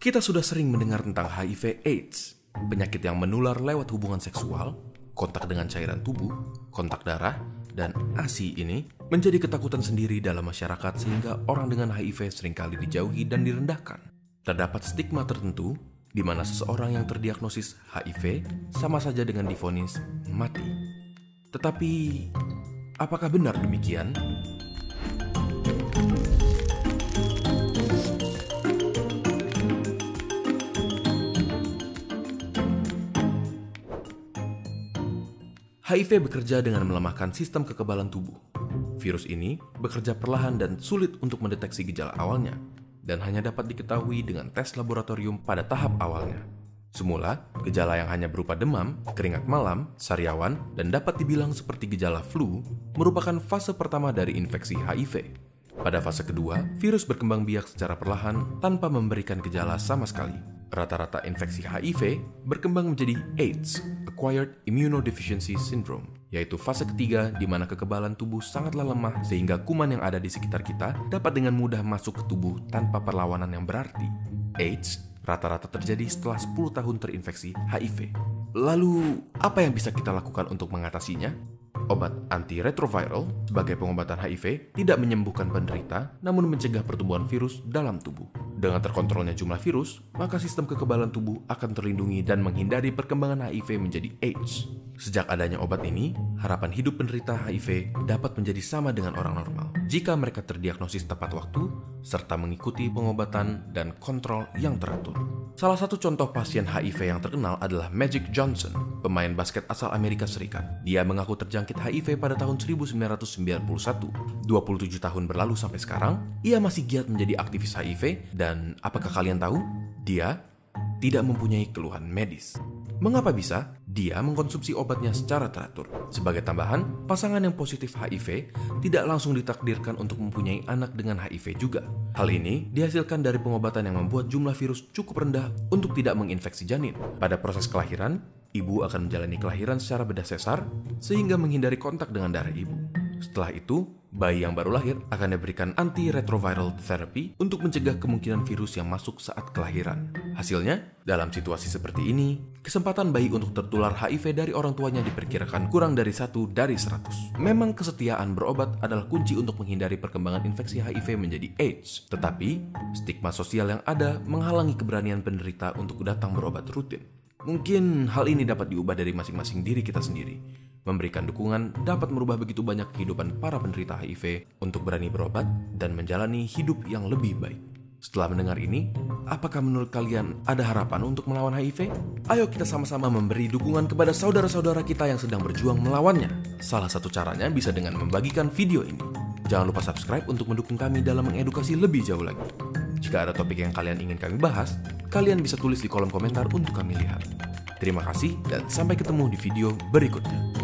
Kita sudah sering mendengar tentang HIV AIDS, penyakit yang menular lewat hubungan seksual, kontak dengan cairan tubuh, kontak darah, dan ASI ini menjadi ketakutan sendiri dalam masyarakat sehingga orang dengan HIV sering kali dijauhi dan direndahkan. Terdapat stigma tertentu di mana seseorang yang terdiagnosis HIV sama saja dengan difonis mati. Tetapi, apakah benar demikian? HIV bekerja dengan melemahkan sistem kekebalan tubuh. Virus ini bekerja perlahan dan sulit untuk mendeteksi gejala awalnya, dan hanya dapat diketahui dengan tes laboratorium pada tahap awalnya. Semula, gejala yang hanya berupa demam, keringat malam, sariawan, dan dapat dibilang seperti gejala flu merupakan fase pertama dari infeksi HIV. Pada fase kedua, virus berkembang biak secara perlahan tanpa memberikan gejala sama sekali. Rata-rata infeksi HIV berkembang menjadi AIDS, Acquired Immunodeficiency Syndrome, yaitu fase ketiga di mana kekebalan tubuh sangatlah lemah sehingga kuman yang ada di sekitar kita dapat dengan mudah masuk ke tubuh tanpa perlawanan yang berarti. AIDS rata-rata terjadi setelah 10 tahun terinfeksi HIV. Lalu, apa yang bisa kita lakukan untuk mengatasinya? Obat antiretroviral sebagai pengobatan HIV tidak menyembuhkan penderita, namun mencegah pertumbuhan virus dalam tubuh. Dengan terkontrolnya jumlah virus, maka sistem kekebalan tubuh akan terlindungi dan menghindari perkembangan HIV menjadi AIDS. Sejak adanya obat ini, harapan hidup penderita HIV dapat menjadi sama dengan orang normal jika mereka terdiagnosis tepat waktu serta mengikuti pengobatan dan kontrol yang teratur. Salah satu contoh pasien HIV yang terkenal adalah Magic Johnson, pemain basket asal Amerika Serikat. Dia mengaku terjangkit HIV pada tahun 1991. 27 tahun berlalu sampai sekarang, ia masih giat menjadi aktivis HIV dan apakah kalian tahu? Dia tidak mempunyai keluhan medis. Mengapa bisa? Dia mengkonsumsi obatnya secara teratur. Sebagai tambahan, pasangan yang positif HIV tidak langsung ditakdirkan untuk mempunyai anak dengan HIV juga. Hal ini dihasilkan dari pengobatan yang membuat jumlah virus cukup rendah untuk tidak menginfeksi janin. Pada proses kelahiran, ibu akan menjalani kelahiran secara bedah sesar sehingga menghindari kontak dengan darah ibu. Setelah itu, bayi yang baru lahir akan diberikan antiretroviral therapy untuk mencegah kemungkinan virus yang masuk saat kelahiran. Hasilnya, dalam situasi seperti ini, kesempatan bayi untuk tertular HIV dari orang tuanya diperkirakan kurang dari satu dari 100. Memang kesetiaan berobat adalah kunci untuk menghindari perkembangan infeksi HIV menjadi AIDS. Tetapi, stigma sosial yang ada menghalangi keberanian penderita untuk datang berobat rutin. Mungkin hal ini dapat diubah dari masing-masing diri kita sendiri. Memberikan dukungan dapat merubah begitu banyak kehidupan para penderita HIV untuk berani berobat dan menjalani hidup yang lebih baik. Setelah mendengar ini, apakah menurut kalian ada harapan untuk melawan HIV? Ayo kita sama-sama memberi dukungan kepada saudara-saudara kita yang sedang berjuang melawannya. Salah satu caranya bisa dengan membagikan video ini. Jangan lupa subscribe untuk mendukung kami dalam mengedukasi lebih jauh lagi. Jika ada topik yang kalian ingin kami bahas, kalian bisa tulis di kolom komentar untuk kami lihat. Terima kasih dan sampai ketemu di video berikutnya.